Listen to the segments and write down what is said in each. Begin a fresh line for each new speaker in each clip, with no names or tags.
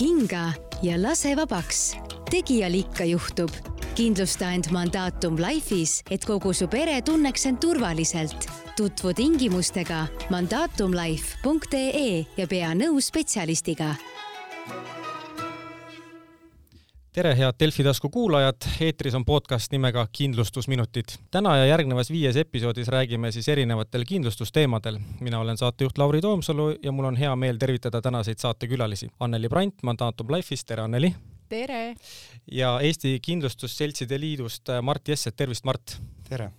hinga ja lase vabaks. tegijal ikka juhtub. kindlusta end Mandatum Life'is, et kogu su pere tunneks end turvaliselt. tutvu tingimustega mandatumlife.ee ja pea nõu spetsialistiga
tere, head Delfi tasku kuulajad, eetris on podcast nimega Kindlustusminutid. täna ja järgnevas viies episoodis räägime siis erinevatel kindlustusteemadel. mina olen saatejuht Lauri Toomsalu ja mul on hea meel tervitada tänaseid saatekülalisi. Anneli Brant Mandatum Life'ist, tere Anneli!
tere!
ja Eesti Kindlustusseltside Liidust Mart Jesset, tervist Mart!
Tere!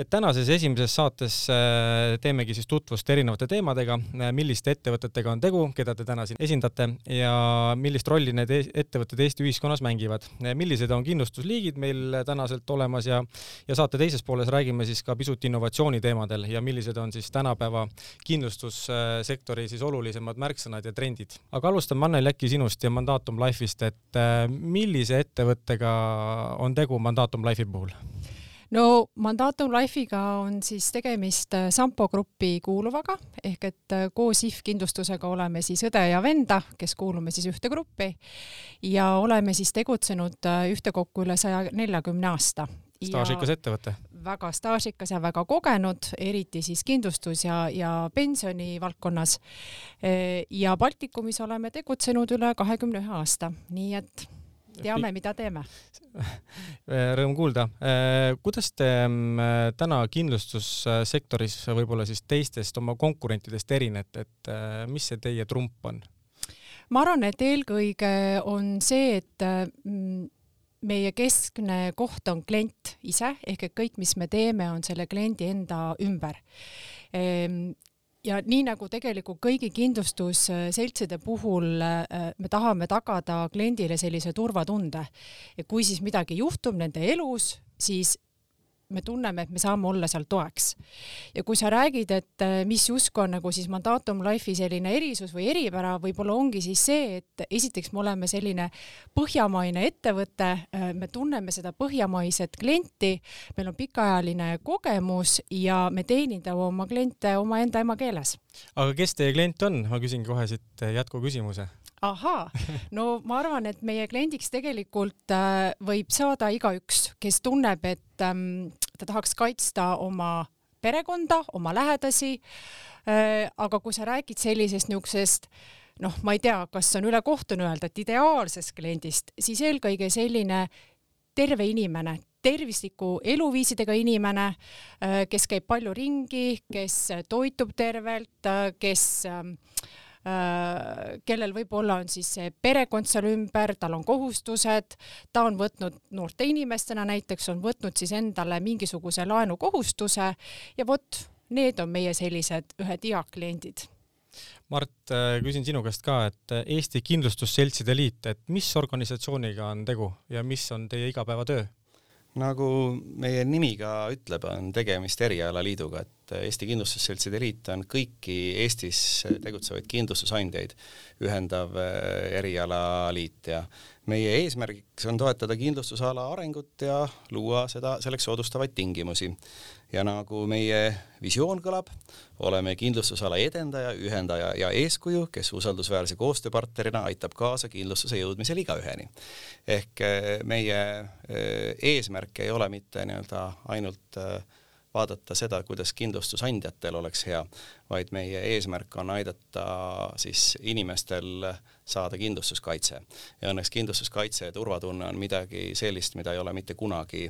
et tänases esimeses saates äh, teemegi siis tutvust erinevate teemadega, äh, milliste ettevõtetega on tegu, keda te täna siin esindate ja millist rolli need e-, ettevõtted Eesti ühiskonnas mängivad. Äh, millised on kindlustusliigid meil tänaselt olemas ja, ja saate teises pooles räägime siis ka pisut innovatsiooni teemadel ja millised on siis tänapäeva kindlustussektori siis olulisemad märksõnad ja trendid. aga alustame, Anneli, äkki sinust ja Mandatum Life'ist, et millise ettevõttega on tegu Mandatum Life'i puhul?
No Mandatum Life'iga on siis tegemist äh, Sampo Grupi kuuluvaga ehk et äh, koos IF kindlustusega oleme siis õde ja venda, kes kuulume siis ühte gruppi ja oleme siis tegutsenud äh, ühtekokku üle saja neljakümne aasta.
staažikas ettevõte.
väga staažikas ja väga kogenud, eriti siis kindlustus ja, ja pensioni valdkonnas. ja Baltikumis oleme tegutsenud üle kahekümne ühe aasta, nii et teame, mida teeme.
Rõõm kuulda. Äh, kuidas te mm, täna kindlustussektoris võib-olla siis teistest oma konkurentidest erinete, et mis see teie trump on?
ma arvan, et eelkõige on see, et mm, meie keskne koht on klient ise ehk et kõik, mis me teeme, on selle kliendi enda ümber ehm, ja nii nagu tegelikult kõigi kindlustusseltside puhul äh, me tahame tagada kliendile sellise turvatunde, et kui siis midagi juhtub nende elus, siis me tunneme, et me saame olla seal toeks. ja kui sa räägid, et äh, mis justkui on nagu siis Mandatum Life'i selline erisus või eripära, võib-olla ongi siis see, et esiteks me oleme selline põhjamaine ettevõte, äh, me tunneme seda põhjamaiset klienti, meil on pikaajaline kogemus ja me teenindame oma kliente omaenda emakeeles.
aga kes teie klient on, ma küsin kohe siit jätkuküsimuse
ahaa, no ma arvan, et meie kliendiks tegelikult äh, võib saada igaüks, kes tunneb, et ähm, ta tahaks kaitsta oma perekonda, oma lähedasi äh,. aga kui sa räägid sellisest niisugusest noh, ma ei tea, kas on ülekohtune öelda, et ideaalsest kliendist, siis eelkõige selline terve inimene, tervisliku eluviisidega inimene, äh, kes käib palju ringi, kes toitub tervelt, kes Äh, kellel võib-olla on siis see perekond seal ümber, tal on kohustused, ta on võtnud noorte inimestena näiteks, on võtnud siis endale mingisuguse laenukohustuse ja vot, need on meie sellised ühed heakliendid
Mart, äh, küsin sinu käest ka, et Eesti Kindlustusseltside Liit, et mis organisatsiooniga on tegu ja mis on teie igapäevatöö?
Nagu meie nimi ka ütleb, on tegemist erialaliiduga, et Eesti Kindlustusseltside Liit on kõiki Eestis tegutsevaid kindlustusandjaid ühendav eh, erialaliit ja meie eesmärgiks on toetada kindlustusala arengut ja luua seda, selleks soodustavaid tingimusi. Ja nagu meie visioon kõlab, oleme kindlustusala edendaja, ühendaja ja eeskuju, kes usaldusväärse koostööpartnerina aitab kaasa kindlustuse jõudmisel igaüheni. ehk eh, meie eh, eesmärk ei ole mitte nii-öelda ainult äh, vaadata seda, kuidas kindlustusandjatel oleks hea, vaid meie eesmärk on aidata siis inimestel saada kindlustuskaitse. ja õnneks kindlustuskaitse ja turvatunne on midagi sellist, mida ei ole mitte kunagi,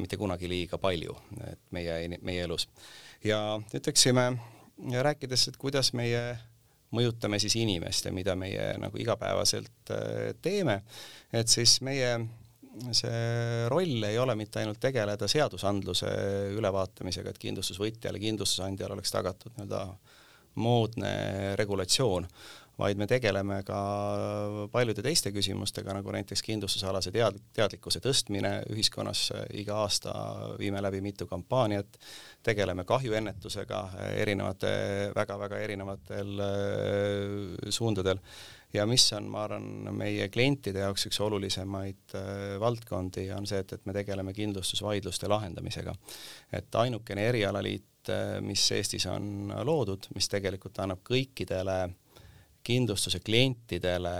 mitte kunagi liiga palju, et meie, meie elus. ja ütleksime, rääkides, et kuidas meie mõjutame siis inimest ja mida meie nagu igapäevaselt äh, teeme, et siis meie see roll ei ole mitte ainult tegeleda seadusandluse ülevaatamisega, et kindlustusvõtjale, kindlustusandjale oleks tagatud nii-öelda moodne regulatsioon, vaid me tegeleme ka paljude teiste küsimustega, nagu näiteks kindlustusalase tead-, teadlikkuse tõstmine ühiskonnas, iga aasta viime läbi mitu kampaaniat, tegeleme kahjuennetusega erinevate väga,, väga-väga erinevatel äh, suundadel ja mis on, ma arvan, meie klientide jaoks üks olulisemaid äh, valdkondi, on see, et, et me tegeleme kindlustusvaidluste lahendamisega. et ainukene erialaliit, äh, mis Eestis on loodud, mis tegelikult annab kõikidele kindlustuse klientidele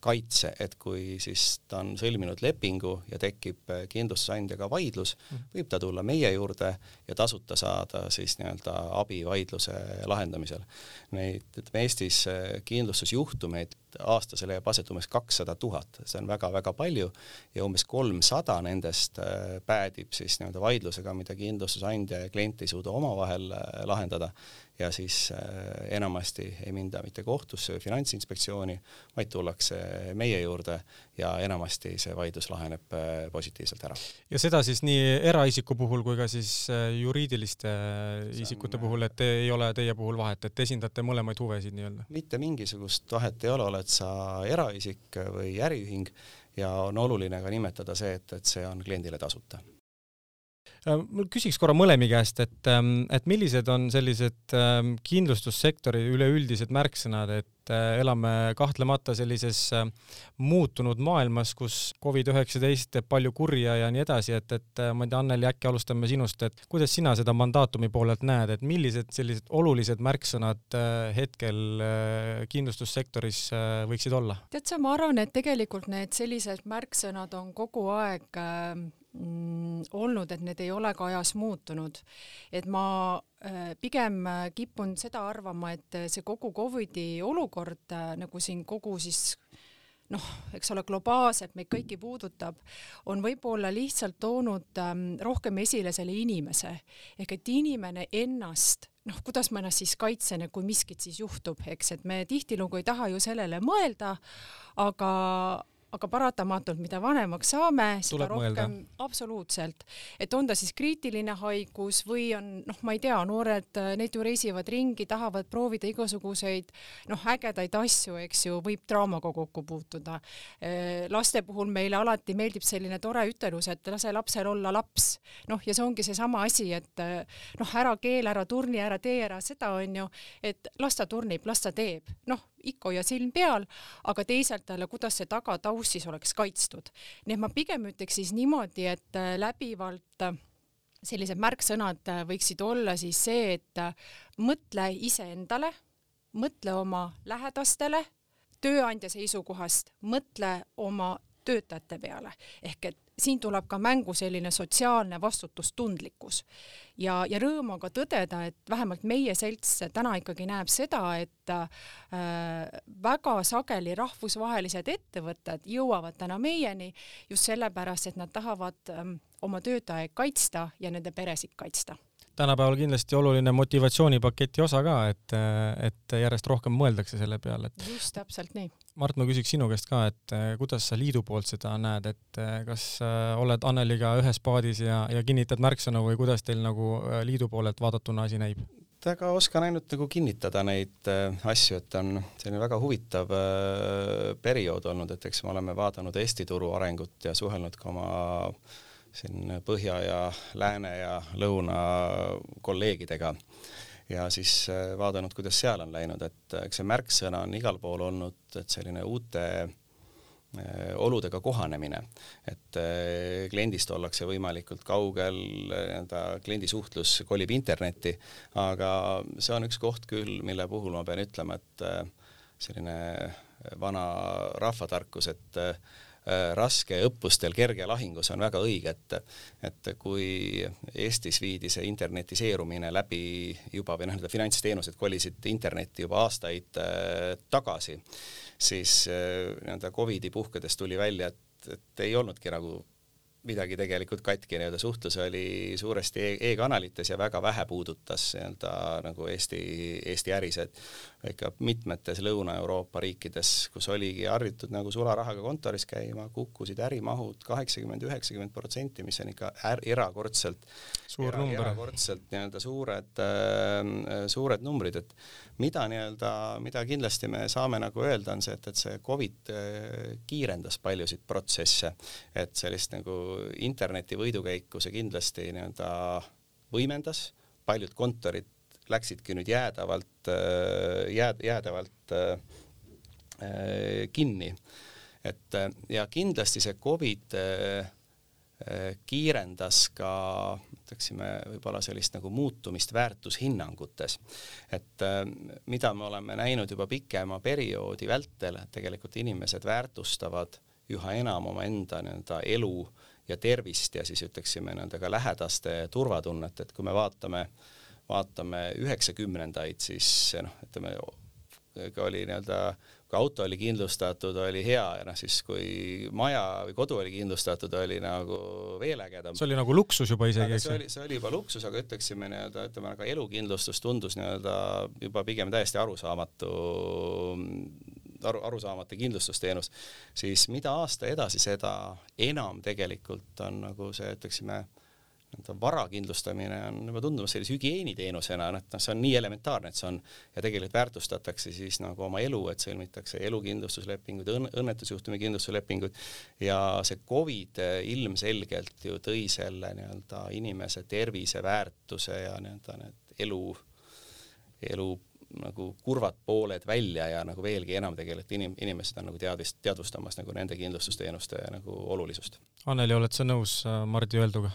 kaitse, et kui siis ta on sõlminud lepingu ja tekib kindlustusandjaga vaidlus, mhm. võib ta tulla meie juurde ja tasuta saada siis nii-öelda abi vaidluse lahendamisel. Neid, ütleme Eestis kindlustusjuhtumeid aastas leiab aset umbes kakssada tuhat, see on väga-väga palju ja umbes kolmsada nendest päädib siis nii-öelda vaidlusega, mida kindlustusandja ja klient ei suuda omavahel lahendada. Ja siis äh, enamasti ei minda mitte kohtusse või Finantsinspektsiooni, vaid tullakse meie juurde ja enamasti see vaidlus laheneb äh, positiivselt ära.
ja seda siis nii eraisiku puhul kui ka siis äh, juriidiliste isikute on, puhul, et ei ole teie puhul vahet, et esindate mõlemaid huvesid nii-öelda?
mitte mingisugust vahet ei ole, oled sa eraisik või äriühing ja on oluline ka nimetada see, et, et see on kliendile tasuta
Äh, ma küsiks korra mõlemi käest, et, ähm, et millised on sellised ähm, kindlustussektori üleüldised märksõnad, et äh, elame kahtlemata sellises äh, muutunud maailmas, kus Covid-19 teeb palju kurja ja nii edasi, et, et ma ei tea, Anneli, äkki alustame sinust, et kuidas sina seda mandaatumi poolelt näed, et millised sellised olulised märksõnad hetkel kindlustussektoris võiksid olla?
tead sa, ma arvan, et tegelikult need sellised märksõnad on kogu aeg äh, mm, olnud, et need ei ole ka ajas muutunud. et ma äh, pigem äh, kipun seda arvama, et äh, see kogu Covidi olukord nagu siin kogu siis noh, eks ole, globaalselt meid kõiki puudutab, on võib-olla lihtsalt toonud ähm, rohkem esile selle inimese ehk et inimene ennast noh, kuidas ma ennast siis kaitsen, kui miskit siis juhtub, eks, et me tihtilugu ei taha ju sellele mõelda, aga aga paratamatult, mida vanemaks saame, seda
Tuleb
rohkem, absoluutselt, et on ta siis kriitiline haigus või on noh, ma ei tea, noored, need ju reisivad ringi, tahavad proovida igasuguseid noh, ägedaid asju, eks ju, võib draamaga kokku puutuda. laste puhul meile alati meeldib selline tore ütelus, et lase lapsel olla laps. noh, ja see ongi seesama asi, et noh, ära keela, ära turni, ära tee ära seda, onju, et las ta turnib, las ta teeb, noh ikka hoia silm peal, aga teisalt jälle, kuidas see tagataust siis oleks kaitstud. nii et ma pigem ütleks siis niimoodi, et äh, läbivalt äh, sellised märksõnad äh, võiksid olla siis see, et mõtle iseendale, mõtle oma lähedastele, tööandja seisukohast, mõtle oma töötajate peale ehk et siin tuleb ka mängu selline sotsiaalne vastutustundlikkus. Ja, ja rõõm on ka tõdeda, et vähemalt meie selts täna ikkagi näeb seda, et äh, väga sageli rahvusvahelised ettevõtted jõuavad täna meieni just sellepärast, et nad tahavad ähm, oma töötajaid kaitsta ja nende peresid kaitsta
tänapäeval kindlasti oluline motivatsioonipaketi osa ka, et, et järjest rohkem mõeldakse selle peale, et
just täpselt nii.
Mart, ma küsiks sinu käest ka, et kuidas sa liidu poolt seda näed, et kas oled Anneliga ühes paadis ja, ja kinnitad märksõnu või kuidas teil nagu liidu poolelt vaadatuna asi näib?
aga oskan ainult nagu kinnitada neid asju, et on selline väga huvitav periood olnud, et eks me oleme vaadanud Eesti turu arengut ja suhelnud ka oma äh, siin põhja ja lääne ja lõuna kolleegidega. Ja siis äh, vaadanud, kuidas seal on läinud, et äh, eks see märksõna on igal pool olnud, et selline uute äh, oludega kohanemine, et kliendist ollakse võimalikult kaugel, nii-öelda kliendi suhtlus kolib internetti, aga see on üks koht küll, mille puhul ma pean ütlema, et selline vana rahvatarkus, et raske õppustel kerge lahingus on väga õige, et et kui Eestis viidi see internetiseerumine läbi juba või noh, need finantsteenused kolisid internetti juba aastaid äh, tagasi, siis äh, nii-öelda Covidi puhkedes tuli välja, et, et ei olnudki nagu midagi tegelikult katki, nii-öelda suhtlus oli suuresti e e-kanalites ja väga vähe puudutas nii-öelda nagu Eesti, Eesti äris, et ikka mitmetes Lõuna-Euroopa riikides, kus oligi harjutud nagu sularahaga kontoris käima, kukkusid ärimahud kaheksakümmend, üheksakümmend protsenti, mis on ikka är, erakordselt
suur era, number.
erakordselt nii-öelda suured äh,, suured numbrid, et mida nii-öelda, mida kindlasti me saame nagu öelda, on see, et, et see Covid äh, kiirendas paljusid protsesse, et sellist nagu interneti võidukäiku see kindlasti nii-öelda võimendas, paljud kontorid läksidki nüüd jäädavalt, äh, jääd-, jäädavalt äh, kinni. et ja kindlasti see Covid kiirendas ka ütleksime võib-olla sellist nagu muutumist väärtushinnangutes. et äh, mida me oleme näinud juba pikema perioodi vältel, et tegelikult inimesed väärtustavad üha enam omaenda nii-öelda elu ja tervist ja siis ütleksime nii-öelda ka lähedaste turvatunnet, et kui me vaatame, vaatame üheksakümnendaid, siis noh, ütleme, oli nii-öelda kui auto oli kindlustatud, oli hea ja noh, siis kui maja või kodu oli kindlustatud, oli nagu veel ägedam.
see oli nagu luksus juba isegi,
eks? see oli, see oli juba luksus, aga ütleksime nii-öelda, ütleme aga elukindlustus tundus nii-öelda juba pigem täiesti arusaamatu aru, arusaamatu kindlustusteenus, siis mida aasta edasi, seda enam tegelikult on nagu see, ütleksime nii-öelda vara kindlustamine on juba tundumas sellise hügieeniteenusena, noh, et noh, see on nii elementaarne, et see on ja tegelikult väärtustatakse siis nagu oma elu, et sõlmitakse elukindlustuslepingud, õnnetusjuhtumi kindlustuslepingud ja see Covid ilmselgelt ju tõi selle nii-öelda inimese tervise väärtuse ja nii-öelda need elu, elu nagu kurvad pooled välja ja nagu veelgi enam tegelikult inim-, inimesed on nagu teadvist-, teadvustamas nagu nende kindlustusteenuste nagu olulisust.
Anneli, oled sa nõus äh, Mardi öelduga?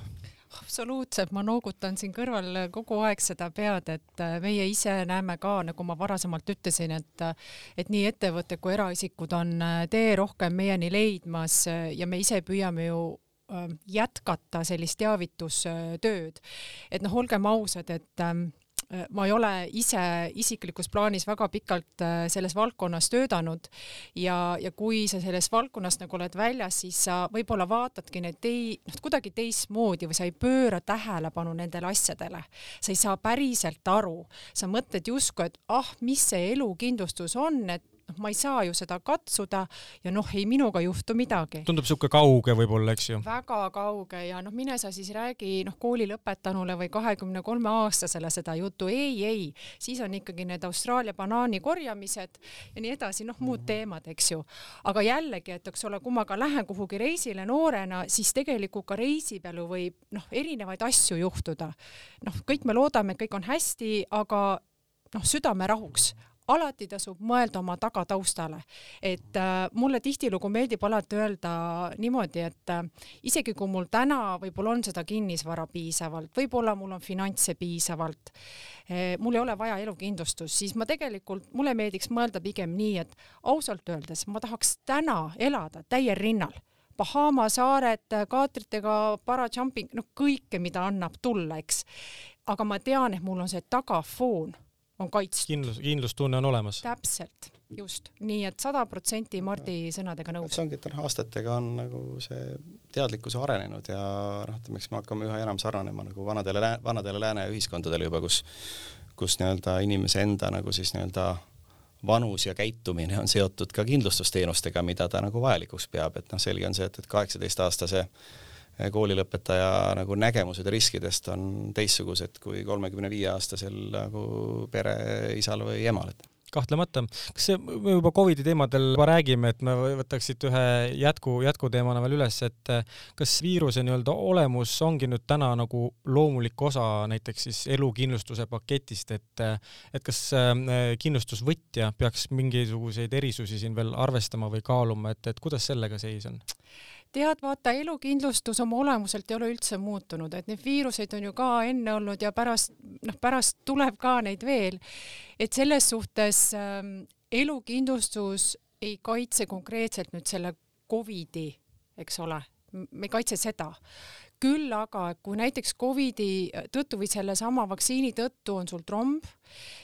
Absoluutselt, ma noogutan siin kõrval kogu aeg seda pead, et äh, meie ise näeme ka, nagu ma varasemalt ütlesin, et äh, et nii ettevõtted kui eraisikud on äh, tee rohkem meieni leidmas ja me ise püüame ju jätkata sellist teavitustööd. et noh, olgem ausad, et ähm, Äh, ma ei ole ise isiklikus plaanis väga pikalt äh, selles valdkonnas töötanud ja, ja kui sa sellest valdkonnast nagu oled väljas, siis sa võib-olla vaatadki need tei-, noh, kuidagi teistmoodi või sa ei pööra tähelepanu nendele asjadele. sa ei saa päriselt aru, sa mõtled justkui, et ah, mis see elukindlustus on, et noh, ma ei saa ju seda katsuda ja noh, ei minuga juhtu midagi.
tundub sihuke kauge võib-olla, eks ju?
väga kauge ja noh, mine sa siis räägi noh, kooli lõpetanule või kahekümne kolme aastasele seda juttu, ei, ei, siis on ikkagi need Austraalia banaani korjamised ja nii edasi, noh, muud teemad, eks ju. aga jällegi, et eks ole, kui ma ka lähen kuhugi reisile noorena, siis tegelikult ka reisi peal ju võib noh, erinevaid asju juhtuda. noh, kõik me loodame, et kõik on hästi, aga noh, südame rahuks alati tasub mõelda oma tagataustale, et äh, mulle tihtilugu meeldib alati öelda niimoodi, et äh, isegi kui mul täna võib-olla on seda kinnisvara piisavalt, võib-olla mul on finantse piisavalt eh,, mul ei ole vaja elukindlustust, siis ma tegelikult, mulle meeldiks mõelda pigem nii, et ausalt öeldes ma tahaks täna elada täiel rinnal. Bahama saared kaatritega, parajumping, noh kõike, mida annab tulla, eks. aga ma tean, et mul on see tagafoon on kaitstud.
kindlus, kindlustunne on olemas.
täpselt, just, nii et sada protsenti Mardi sõnadega nõus.
see ongi, et noh, aastatega on nagu see teadlikkus arenenud ja noh, ütleme, eks me hakkame üha enam sarnanema nagu vanadele, vanadele lääne ühiskondadele juba, kus, kus nii-öelda inimese enda nagu siis nii-öelda vanus ja käitumine on seotud ka kindlustusteenustega, mida ta nagu vajalikuks peab, et noh, selge on see, et, et kaheksateistaastase koolilõpetaja nagu nägemused riskidest on teistsugused kui kolmekümne viie aastasel nagu pereisal või emal, et
kahtlemata. kas see, me juba Covidi teemadel juba räägime, et me võtaks siit ühe jätku, jätkuteemana veel üles, et kas viiruse nii-öelda olemus ongi nüüd täna nagu loomulik osa näiteks siis elukindlustuse paketist, et et kas äh, kindlustusvõtja peaks mingisuguseid erisusi siin veel arvestama või kaaluma, et, et kuidas sellega seis on?
Tead, vaata, elukindlustus oma olemuselt ei ole üldse muutunud, et neid viiruseid on ju ka enne olnud ja pärast, noh, pärast tuleb ka neid veel. et selles suhtes ähm, elukindlustus ei kaitse konkreetselt nüüd selle Covidi, eks ole, me ei kaitse seda. küll aga, kui näiteks Covidi tõttu või sellesama vaktsiini tõttu on sul tromb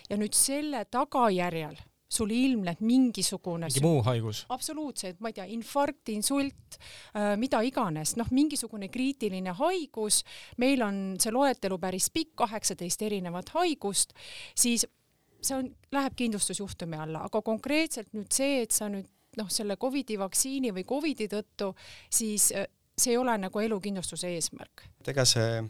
ja nüüd selle tagajärjel sul ilmneb mingisugune
mingi muu haigus?
absoluutselt, ma ei tea, infarkt, insult äh,, mida iganes, noh, mingisugune kriitiline haigus, meil on see loetelu päris pikk, kaheksateist erinevat haigust, siis see on, läheb kindlustusjuhtumi alla, aga konkreetselt nüüd see, et sa nüüd noh, selle Covidi vaktsiini või Covidi tõttu, siis äh, see ei ole nagu elukindlustuse eesmärk.
ega see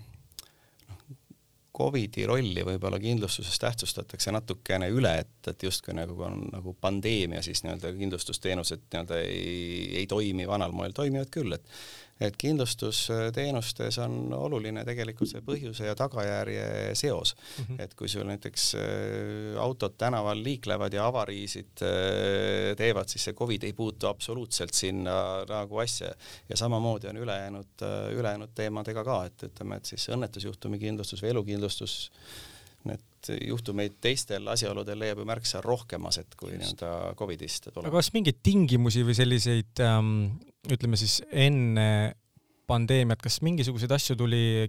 Covidi rolli võib-olla kindlustuses tähtsustatakse natukene üle, et, et justkui nagu on nagu pandeemia, siis nii-öelda kindlustusteenused nii-öelda ei, ei toimi vanal moel, toimivad küll, et et kindlustusteenustes on oluline tegelikult see põhjuse ja tagajärje seos mm. -hmm. et kui sul näiteks äh, autod tänaval liiklevad ja avariisid äh, teevad, siis see Covid ei puutu absoluutselt sinna nagu asja ja samamoodi on ülejäänud, äh, ülejäänud teemadega ka, et ütleme, et siis õnnetusjuhtumi kindlustus või elukindlustus need juhtumeid teistel asjaoludel leiab ju märksa rohkem aset kui nii-öelda Covidist
aga kas mingeid tingimusi või selliseid ähm, ütleme siis enne pandeemiat, kas mingisuguseid asju tuli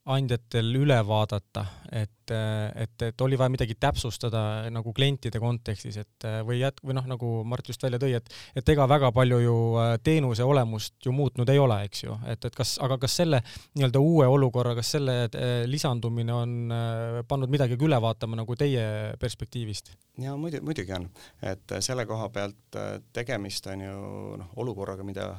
kindlustusandjatel üle vaadata, et, et, et oli vaja midagi täpsustada nagu klientide kontekstis, et või jät-, või noh, nagu Mart just välja tõi, et et ega väga palju ju äh, teenuse olemust ju muutnud ei ole, eks ju, et, et kas, aga kas selle nii-öelda uue olukorra, kas selle äh, lisandumine on äh, pannud midagi üle vaatama nagu teie perspektiivist?
ja muidu, muidugi on, et selle koha pealt tegemist on ju noh, olukorraga, mida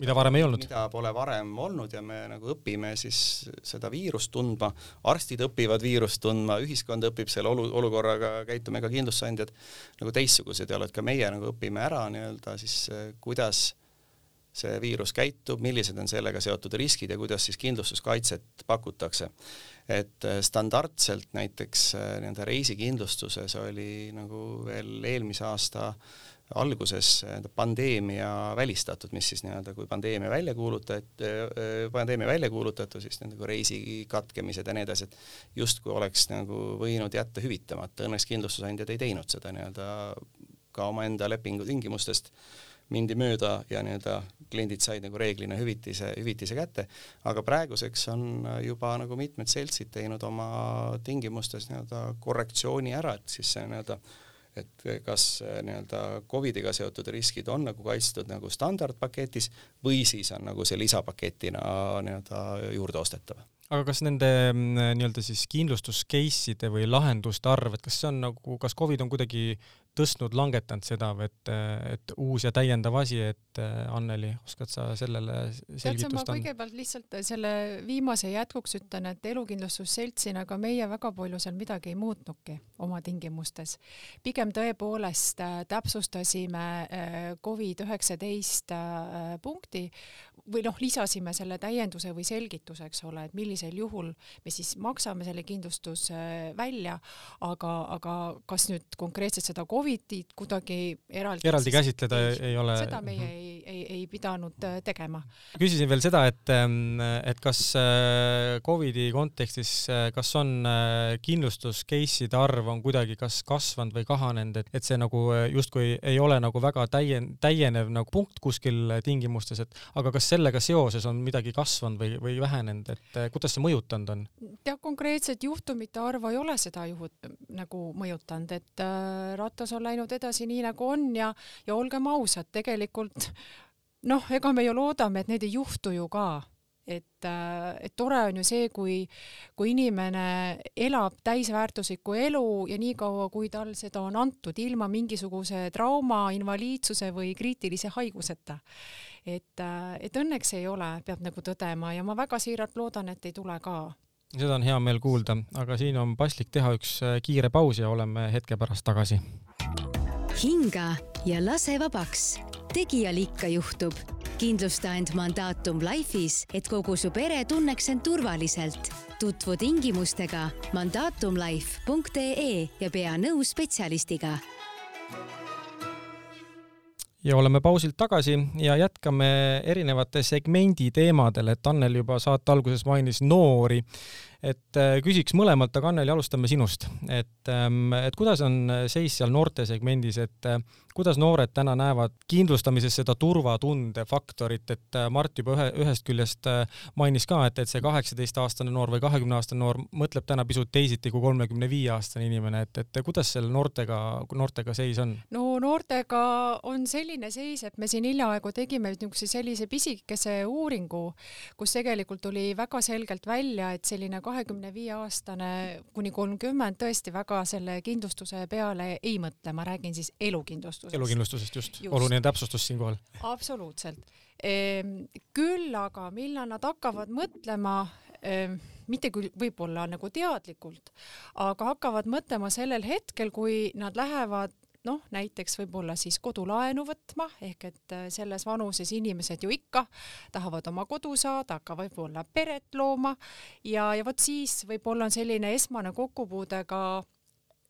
mida varem ei olnud.
mida pole varem olnud ja me nagu õpime siis seda viirust tundma, arstid õpivad viirust tundma, ühiskond õpib selle olu-, olukorraga käituma, ega kindlustusandjad nagu teistsugused ei ole, et ka meie nagu õpime ära nii-öelda siis kuidas see viirus käitub, millised on sellega seotud riskid ja kuidas siis kindlustuskaitset pakutakse. et standardselt näiteks nii-öelda reisikindlustuses oli nagu veel eelmise aasta äh, alguses pandeemia välistatud, mis siis nii-öelda, kui pandeemia välja kuulutati, pandeemia välja kuulutati, siis nagu reisi katkemised ja nii edasi, et justkui oleks nagu võinud jätta hüvitamata, õnneks kindlustusandjad ei teinud seda nii-öelda ka omaenda lepingu tingimustest mindi mööda ja nii-öelda kliendid said nagu reeglina hüvitise, hüvitise kätte, aga praeguseks on juba nagu mitmed seltsid teinud oma tingimustes nii-öelda korrektsiooni ära, et siis see nii-öelda et kas äh, nii-öelda Covidiga seotud riskid on nagu kaitstud nagu standardpaketis või siis on nagu see lisapaketina nii-öelda juurde ostetav
aga kas nende mm, nii-öelda siis kindlustus case'ide või lahenduste arv, et kas see on nagu, kas Covid on kuidagi tõstnud, langetanud seda, et, et uus ja täiendav asi, et Anneli, oskad sa sellele selgitust anda?
kõigepealt lihtsalt selle viimase jätkuks ütlen, et elukindlustusseltsina ka meie väga palju seal midagi ei muutnudki oma tingimustes. pigem tõepoolest äh, täpsustasime äh, Covid üheksateist äh, punkti või noh, lisasime selle täienduse või selgituse, eks ole, et millisel juhul me siis maksame selle kindlustuse välja, aga, aga kas nüüd konkreetselt seda Covidit kuidagi eraldi
eraldi käsitleda ei, ei ole
seda meie mm -hmm. ei, ei, ei pidanud äh, tegema.
küsisin veel seda, et, ähm, et kas äh, Covidi kontekstis, äh, kas on kindlustus case'ide arv on kuidagi kas kasvanud või kahanenud, et, et see nagu justkui ei ole nagu väga täien-, täienev nagu punkt kuskil tingimustes, et aga kas sellega seoses on midagi kasvanud või, või vähenenud, et kuidas see mõjutanud on?
tead, konkreetset juhtumite arvu ei ole seda juhu nagu mõjutanud, et äh, ratas on läinud edasi nii nagu on ja, ja olgem ausad, tegelikult noh, ega me ju loodame, et need ei juhtu ju ka. Et, äh, et tore on ju see, kui, kui inimene elab täisväärtuslikku elu ja niikaua, kui tal seda on antud, ilma mingisuguse trauma, invaliidsuse või kriitilise haiguseta. Et, äh, et õnneks ei ole, peab nagu tõdema ja ma väga siiralt loodan, et ei tule ka.
Seda on hea meel kuulda, aga siin on paslik teha üks äh, kiire paus ja oleme hetke pärast tagasi.
Hinga ja lase vabaks. tegijal ikka juhtub. kindlusta end Mandatum Life'is, et kogu su pere tunneks end turvaliselt. tutvu tingimustega mandatumlife.ee ja pea nõu spetsialistiga
ja oleme pausilt tagasi ja jätkame erinevate segmendi teemadel, et Annel juba saate alguses mainis noori et äh, küsiks mõlemalt, aga Anneli, alustame sinust, et, ähm, et kuidas on seis seal noortesegmendis, et äh, kuidas noored täna näevad kindlustamises seda turvatunde faktorit, et äh, Mart juba ühe, ühest küljest mainis ka, et, et see kaheksateistaastane noor või kahekümneaastane noor mõtleb täna pisut teisiti kui kolmekümne viie aastane inimene, et, et kuidas seal noortega, noortega seis on?
no noortega on selline seis, et me siin hiljaaegu tegime niisuguse sellise pisikese uuringu, kus tegelikult tuli väga selgelt välja, et selline kahe kahekümne viie aastane kuni kolmkümmend tõesti väga selle kindlustuse peale ei mõtle, ma räägin siis elukindlustusest.
elukindlustusest just, just., oluline täpsustus siinkohal.
absoluutselt ehm,. küll aga millal nad hakkavad mõtlema ehm, mitte küll võib-olla nagu teadlikult, aga hakkavad mõtlema sellel hetkel, kui nad lähevad noh, näiteks võib-olla siis kodulaenu võtma, ehk et äh, selles vanuses inimesed ju ikka tahavad oma kodu saada, aga võib-olla peret looma ja, ja vot siis võib-olla on selline esmane kokkupuude ka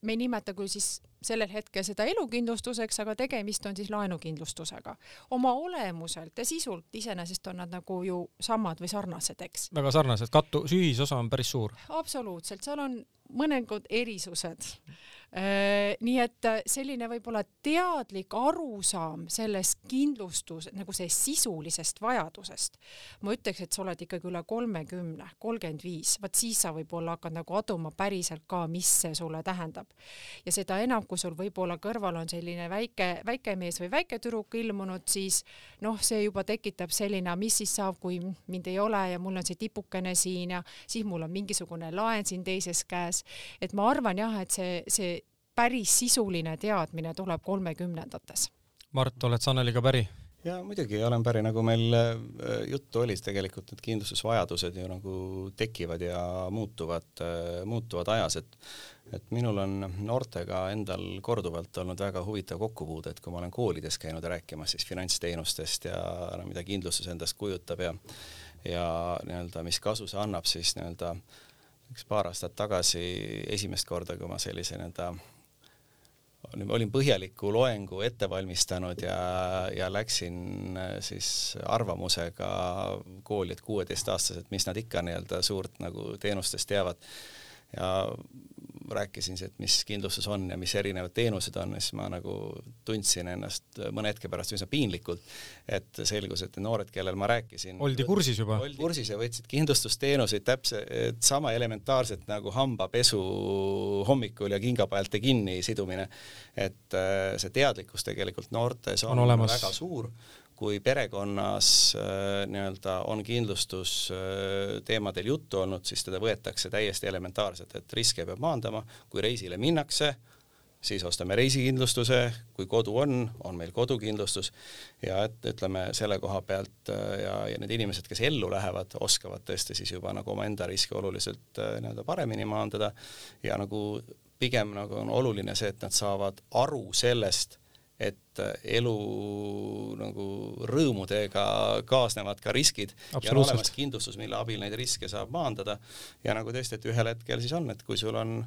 me ei nimeta küll siis sellel hetkel seda elukindlustuseks, aga tegemist on siis laenukindlustusega. oma olemuselt ja sisult iseenesest on nad nagu ju samad või sarnased, eks.
väga sarnased, kattu, ühisosa on päris suur.
absoluutselt, seal on mõningad erisused Äh, nii et äh, selline võib-olla teadlik arusaam sellest kindlustus nagu see sisulisest vajadusest. ma ütleks, et sa oled ikkagi üle kolmekümne, kolmkümmend viis, vot siis sa võib-olla hakkad nagu aduma päriselt ka, mis see sulle tähendab. ja seda enam, kui sul võib-olla kõrval on selline väike, väike mees või väike tüdruk ilmunud, siis noh, see juba tekitab selline, mis siis saab, kui mind ei ole ja mul on see tipukene siin ja siis mul on mingisugune laen siin teises käes. Et ma arvan jah, et see, see päris sisuline teadmine tuleb kolmekümnendates.
Mart, oled sa Anneliga päri?
ja muidugi olen päri, nagu meil äh, juttu oli, tegelikult need kindlustusvajadused ju nagu tekivad ja muutuvad, äh, muutuvad ajas, et et minul on noortega endal korduvalt olnud väga huvitav kokkupuude, et kui ma olen koolides käinud rääkimas siis finantsteenustest ja no mida kindlustus endast kujutab ja ja nii-öelda, mis kasu see annab, siis nii-öelda üks paar aastat tagasi esimest korda, kui ma sellise nii-öelda olin põhjaliku loengu ette valmistanud ja, ja läksin äh, siis arvamusega kooli, et kuueteistaastased, mis nad ikka nii-öelda suurt nagu teenustest teavad. ja rääkisin et mis kindlustus on ja mis erinevad teenused on siis ma nagu tundsin ennast mõne hetke pärast üsna piinlikult, et selgus, et noored, kellel ma rääkisin
oldi kursis juba?
oldi kursis ja võtsid kindlustusteenuseid täpselt sama elementaarselt nagu hambapesu hommikul ja kingapaelte kinni sidumine. et äh, see teadlikkus tegelikult noortes on, on väga suur kui perekonnas äh, nii-öelda on kindlustusteemadel äh, juttu olnud, siis teda võetakse täiesti elementaarselt, et riske peab maandama, kui reisile minnakse, siis ostame reisikindlustuse, kui kodu on, on meil kodukindlustus. Ja et ütleme selle koha pealt äh, ja, ja need inimesed, kes ellu lähevad, oskavad tõesti siis juba nagu omaenda riske oluliselt nii-öelda paremini maandada. Ja nagu pigem nagu on oluline see, et nad saavad aru sellest et elu nagu rõõmudega kaasnevad ka riskid. Ja on olemas kindlustus, mille abil neid riske saab maandada. Ja nagu tõesti, et ühel hetkel siis on, et kui sul on,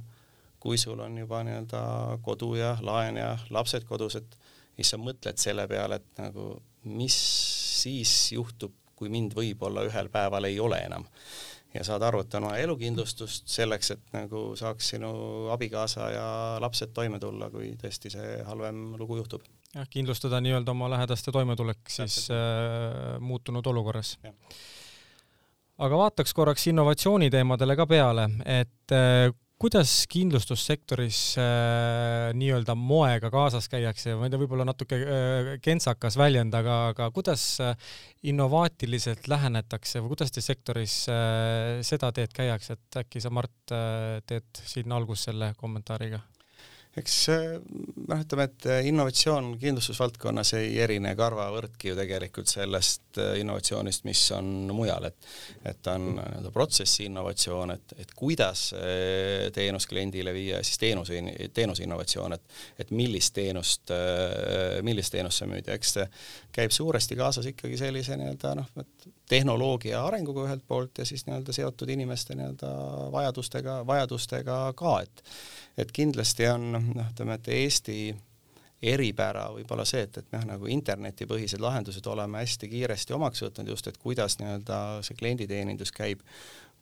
kui sul on juba nii-öelda kodu ja laen ja lapsed kodus, et siis sa mõtled selle peale, et nagu mis siis juhtub, kui mind võib-olla ühel päeval ei ole enam ja saad aru, et on vaja elukindlustust selleks, et nagu saaks sinu abikaasa ja lapsed toime tulla, kui tõesti see halvem lugu juhtub.
jah, kindlustada nii-öelda oma lähedaste toimetulek siis äh, muutunud olukorras. aga vaataks korraks innovatsiooniteemadele ka peale, et äh, kuidas kindlustussektoris äh, nii-öelda moega kaasas käiakse, ma ei tea, võib-olla natuke äh, kentsakas väljend, aga, aga kuidas äh, innovaatiliselt lähenetakse või kuidas teil sektoris äh, seda teed käiakse, et äkki sa, Mart äh,, teed siin algust selle kommentaariga?
Eks noh, ütleme, et äh, innovatsioon kindlustusvaldkonnas ei erine karvavõrdki ju tegelikult sellest äh, innovatsioonist, mis on mujal, et et on nii-öelda protsessi innovatsioon, et, et kuidas teenus kliendile viia, siis teenuse, teenuse innovatsioon, et et millist teenust, millist teenust sa müüd ja eks see käib suuresti kaasas ikkagi sellise nii-öelda noh, et tehnoloogia arenguga ühelt poolt ja siis nii-öelda seotud inimeste nii-öelda vajadustega, vajadustega ka, et et kindlasti on noh, ütleme, et Eesti eripära võib-olla see, et, et noh, nagu internetipõhised lahendused oleme hästi kiiresti omaks võtnud just, et kuidas nii-öelda see klienditeenindus käib,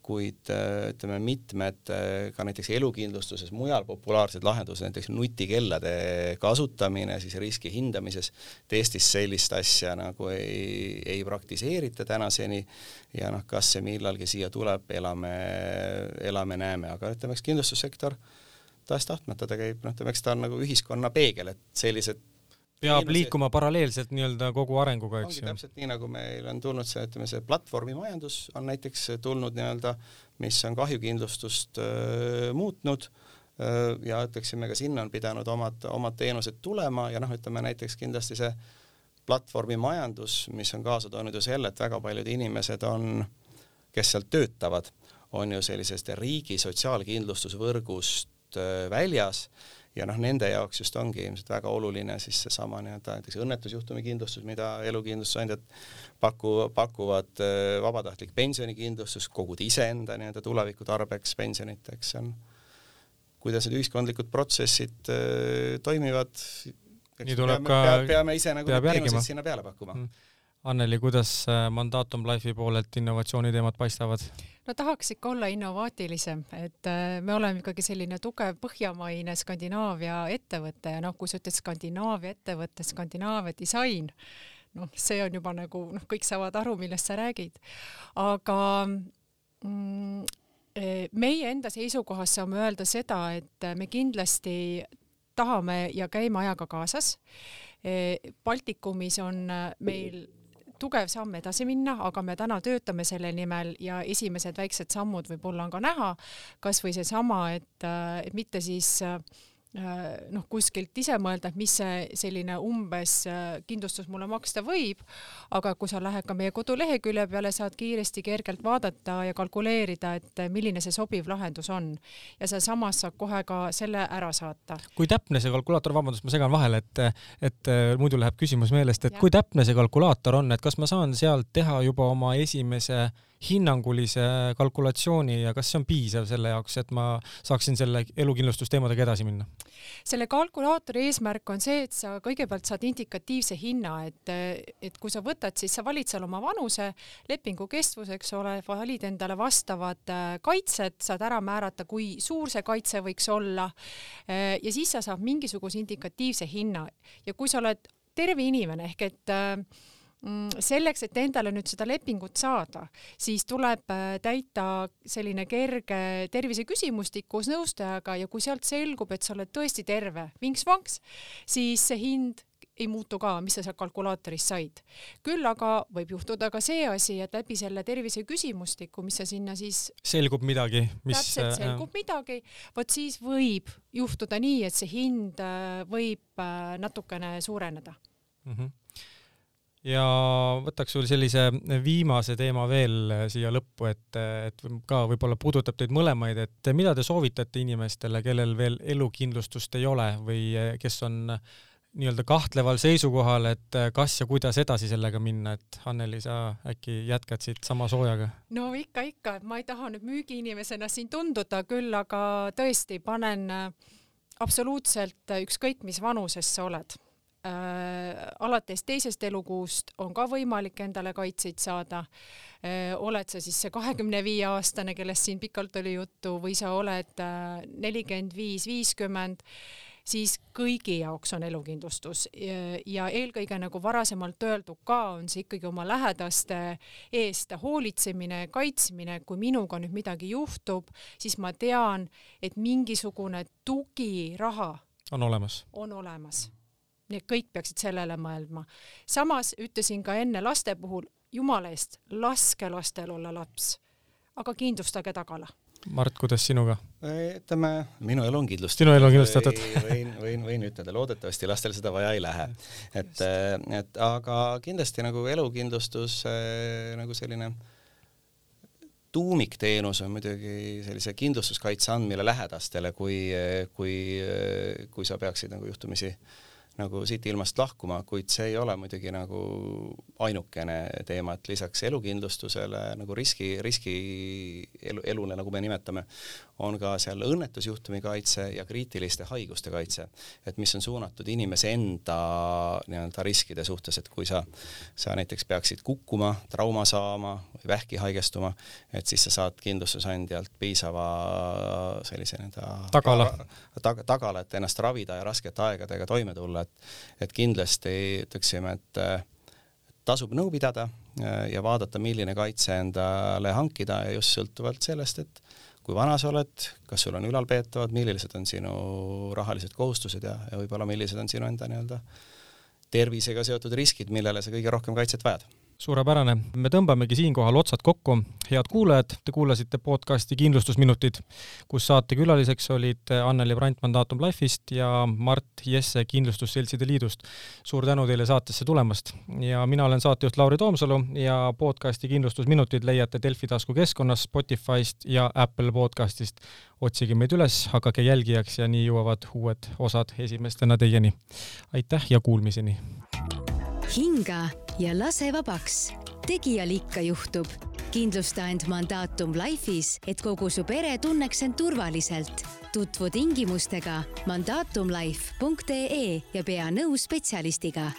kuid ütleme, mitmed ka näiteks elukindlustuses mujal populaarsed lahendused, näiteks nutikellade kasutamine siis riski hindamises, et Eestis sellist asja nagu ei, ei praktiseerita tänaseni. Ja noh, kas see millalgi siia tuleb, elame, elame-näeme, aga ütleme, eks kindlustussektor äh, tahes-tahtmata ta käib, noh, ütleme, eks ta on nagu ühiskonna peegel, et sellised
peab teenused... liikuma paralleelselt nii-öelda kogu arenguga, eks
ju. täpselt nii, nagu meil on tulnud see, ütleme, see platvormimajandus on näiteks tulnud nii-öelda, mis on kahjukindlustust öö, muutnud öö, ja ütleksime ka sinna on pidanud omad, omad teenused tulema ja noh, ütleme näiteks kindlasti see platvormimajandus, mis on kaasa toonud ju selle, et väga paljud inimesed on, kes seal töötavad, on ju sellisest riigi sotsiaalkindlustusvõrgust Äh, väljas. Ja noh, nende jaoks just ongi ilmselt väga oluline siis seesama nii-öelda näiteks õnnetusjuhtumi kindlustus, mida elukindlustusandjad paku, pakuvad, äh, vabatahtlik pensionikindlustus, kogud iseenda nii-öelda tuleviku tarbeks pensionit, eks see on, kuidas need ühiskondlikud protsessid äh, toimivad,
nii tuleb
peame,
ka
peame, peame ise nagu
peab
teenuseid sinna peale pakkuma. Mm..
Anneli, kuidas Mandatum Life'i poolelt innovatsiooniteemad paistavad?
No tahaks ikka olla innovaatilisem, et äh, me oleme ikkagi selline tugev põhjamaine Skandinaavia ettevõte ja noh, kui sa ütled Skandinaavia ettevõte, Skandinaavia disain, noh, see on juba nagu noh, kõik saavad aru, millest sa räägid. aga mm, eh, meie enda seisukohast saame öelda seda, et me kindlasti tahame ja käime ajaga kaasas. Baltikumis on meil tugev samm edasi minna, aga me täna töötame selle nimel ja esimesed väiksed sammud võib-olla on ka näha, kasvõi seesama, et, et mitte siis äh, noh, kuskilt ise mõelda, et mis see selline umbes äh, kindlustus mulle maksta võib, aga kui sa lähed ka meie kodulehekülje peale, saad kiiresti, kergelt vaadata ja kalkuleerida, et milline see sobiv lahendus on. ja sealsamas saab kohe ka selle ära saata.
kui täpne see kalkulaator, vabandust, ma segan vahele, et, et muidu läheb küsimus meelest, et
Jah.
kui täpne see kalkulaator on, et kas ma saan sealt teha juba oma esimese hinnangulise kalkulatsiooni ja kas see on piisav selle jaoks, et ma saaksin selle elukindlustusteemadega edasi minna?
selle kalkulaatori eesmärk on see, et sa kõigepealt saad indikatiivse hinna, et, et kui sa võtad, siis sa valid seal oma vanuse, lepingu kestvus, eks ole, valid endale vastavad äh, kaitsed, saad ära määrata, kui suur see kaitse võiks olla. ja siis sa saad mingisuguse indikatiivse hinna ja kui sa oled terve inimene ehk et äh, selleks, et endale nüüd seda lepingut saada, siis tuleb äh, täita selline kerge terviseküsimustik koos nõustajaga ja kui sealt selgub, et sa oled tõesti terve, vinks-vonks, siis see hind ei muutu ka, mis sa sealt kalkulaatorist said. küll aga võib juhtuda ka see asi, et läbi selle terviseküsimustiku, mis sa sinna siis
selgub midagi, mis
täpselt selgub midagi, vot siis võib juhtuda nii, et see hind äh, võib äh, natukene suureneda
mm. -hmm. Ja võtaks sul sellise viimase teema veel siia lõppu, et, et ka võib-olla puudutab teid mõlemaid, et mida te soovitate inimestele, kellel veel elukindlustust ei ole või kes on nii-öelda kahtleval seisukohal, et kas ja kuidas edasi sellega minna, et Anneli, sa äkki jätkad siit sama soojaga?
no ikka, ikka, ma ei taha nüüd müügiinimesena siin tunduda küll, aga tõesti panen absoluutselt ükskõik, mis vanuses sa oled. Alates teisest elukuust on ka võimalik endale kaitseid saada äh,. oled sa siis see kahekümne viie aastane, kellest siin pikalt oli juttu, või sa oled äh, nelikümmend viis, viiskümmend siis kõigi jaoks on elukindlustus ja eelkõige nagu varasemalt öeldud ka, on see ikkagi oma lähedaste eest hoolitsemine, kaitsmine, kui minuga nüüd midagi juhtub, siis ma tean, et mingisugune tugiraha
on olemas,
on olemas. Nii et kõik peaksid sellele mõelma. samas ütlesin ka enne laste puhul, jumala eest, laske lastel olla laps, aga kindlustage tagala
Mart, kuidas sinuga?
ütleme, minu elu on kindlustatud.
sinu elu on kindlustatud.
võin, võin, võin ütelda, loodetavasti lastel seda vaja ei lähe. et, et aga kindlasti nagu elukindlustus nagu selline tuumikteenus on muidugi sellise kindlustuskaitse andmine lähedastele, kui, kui, kui sa peaksid nagu juhtumisi nagu siit ilmast lahkuma, kuid see ei ole muidugi nagu ainukene teema, et lisaks elukindlustusele nagu riski, riski elu, elule, nagu me nimetame, on ka seal õnnetusjuhtumi kaitse ja kriitiliste haiguste kaitse, et mis on suunatud inimese enda nii-öelda riskide suhtes, et kui sa, sa näiteks peaksid kukkuma, trauma saama või vähki haigestuma, et siis sa saad kindlustusandjalt piisava sellise nii-öelda
tagala.
Tag,, tagala, et ennast ravida ja raskete aegadega toime tulla, et, et kindlasti ütleksime, et tasub nõu pidada ja vaadata, milline kaitse endale hankida ja just sõltuvalt sellest, et kui vana sa oled, kas sul on ülalpeetavad, millised on sinu rahalised kohustused ja, ja võib-olla millised on sinu enda nii-öelda tervisega seotud riskid, millele sa kõige rohkem kaitset vajad
suurepärane, me tõmbamegi siinkohal otsad kokku. head kuulajad, te kuulasite podcasti Kindlustusminutid, kus saatekülaliseks olid Anneli Brand Mandatum Life'ist ja Mart Jesse Kindlustusseltside Liidust. suur tänu teile saatesse tulemast ja mina olen saatejuht Lauri Toomsalu ja podcasti Kindlustusminutid leiate Delfi taskukeskkonnas, Spotify'st ja Apple podcastist. otsige meid üles, hakake jälgijaks ja nii jõuavad uued osad esimestena teieni. aitäh ja kuulmiseni!
hinga ja lase vabaks. tegijal ikka juhtub. kindlusta end Mandatum Life'is, et kogu su pere tunneks end turvaliselt. tutvu tingimustega mandatumlife.ee ja pea nõu spetsialistiga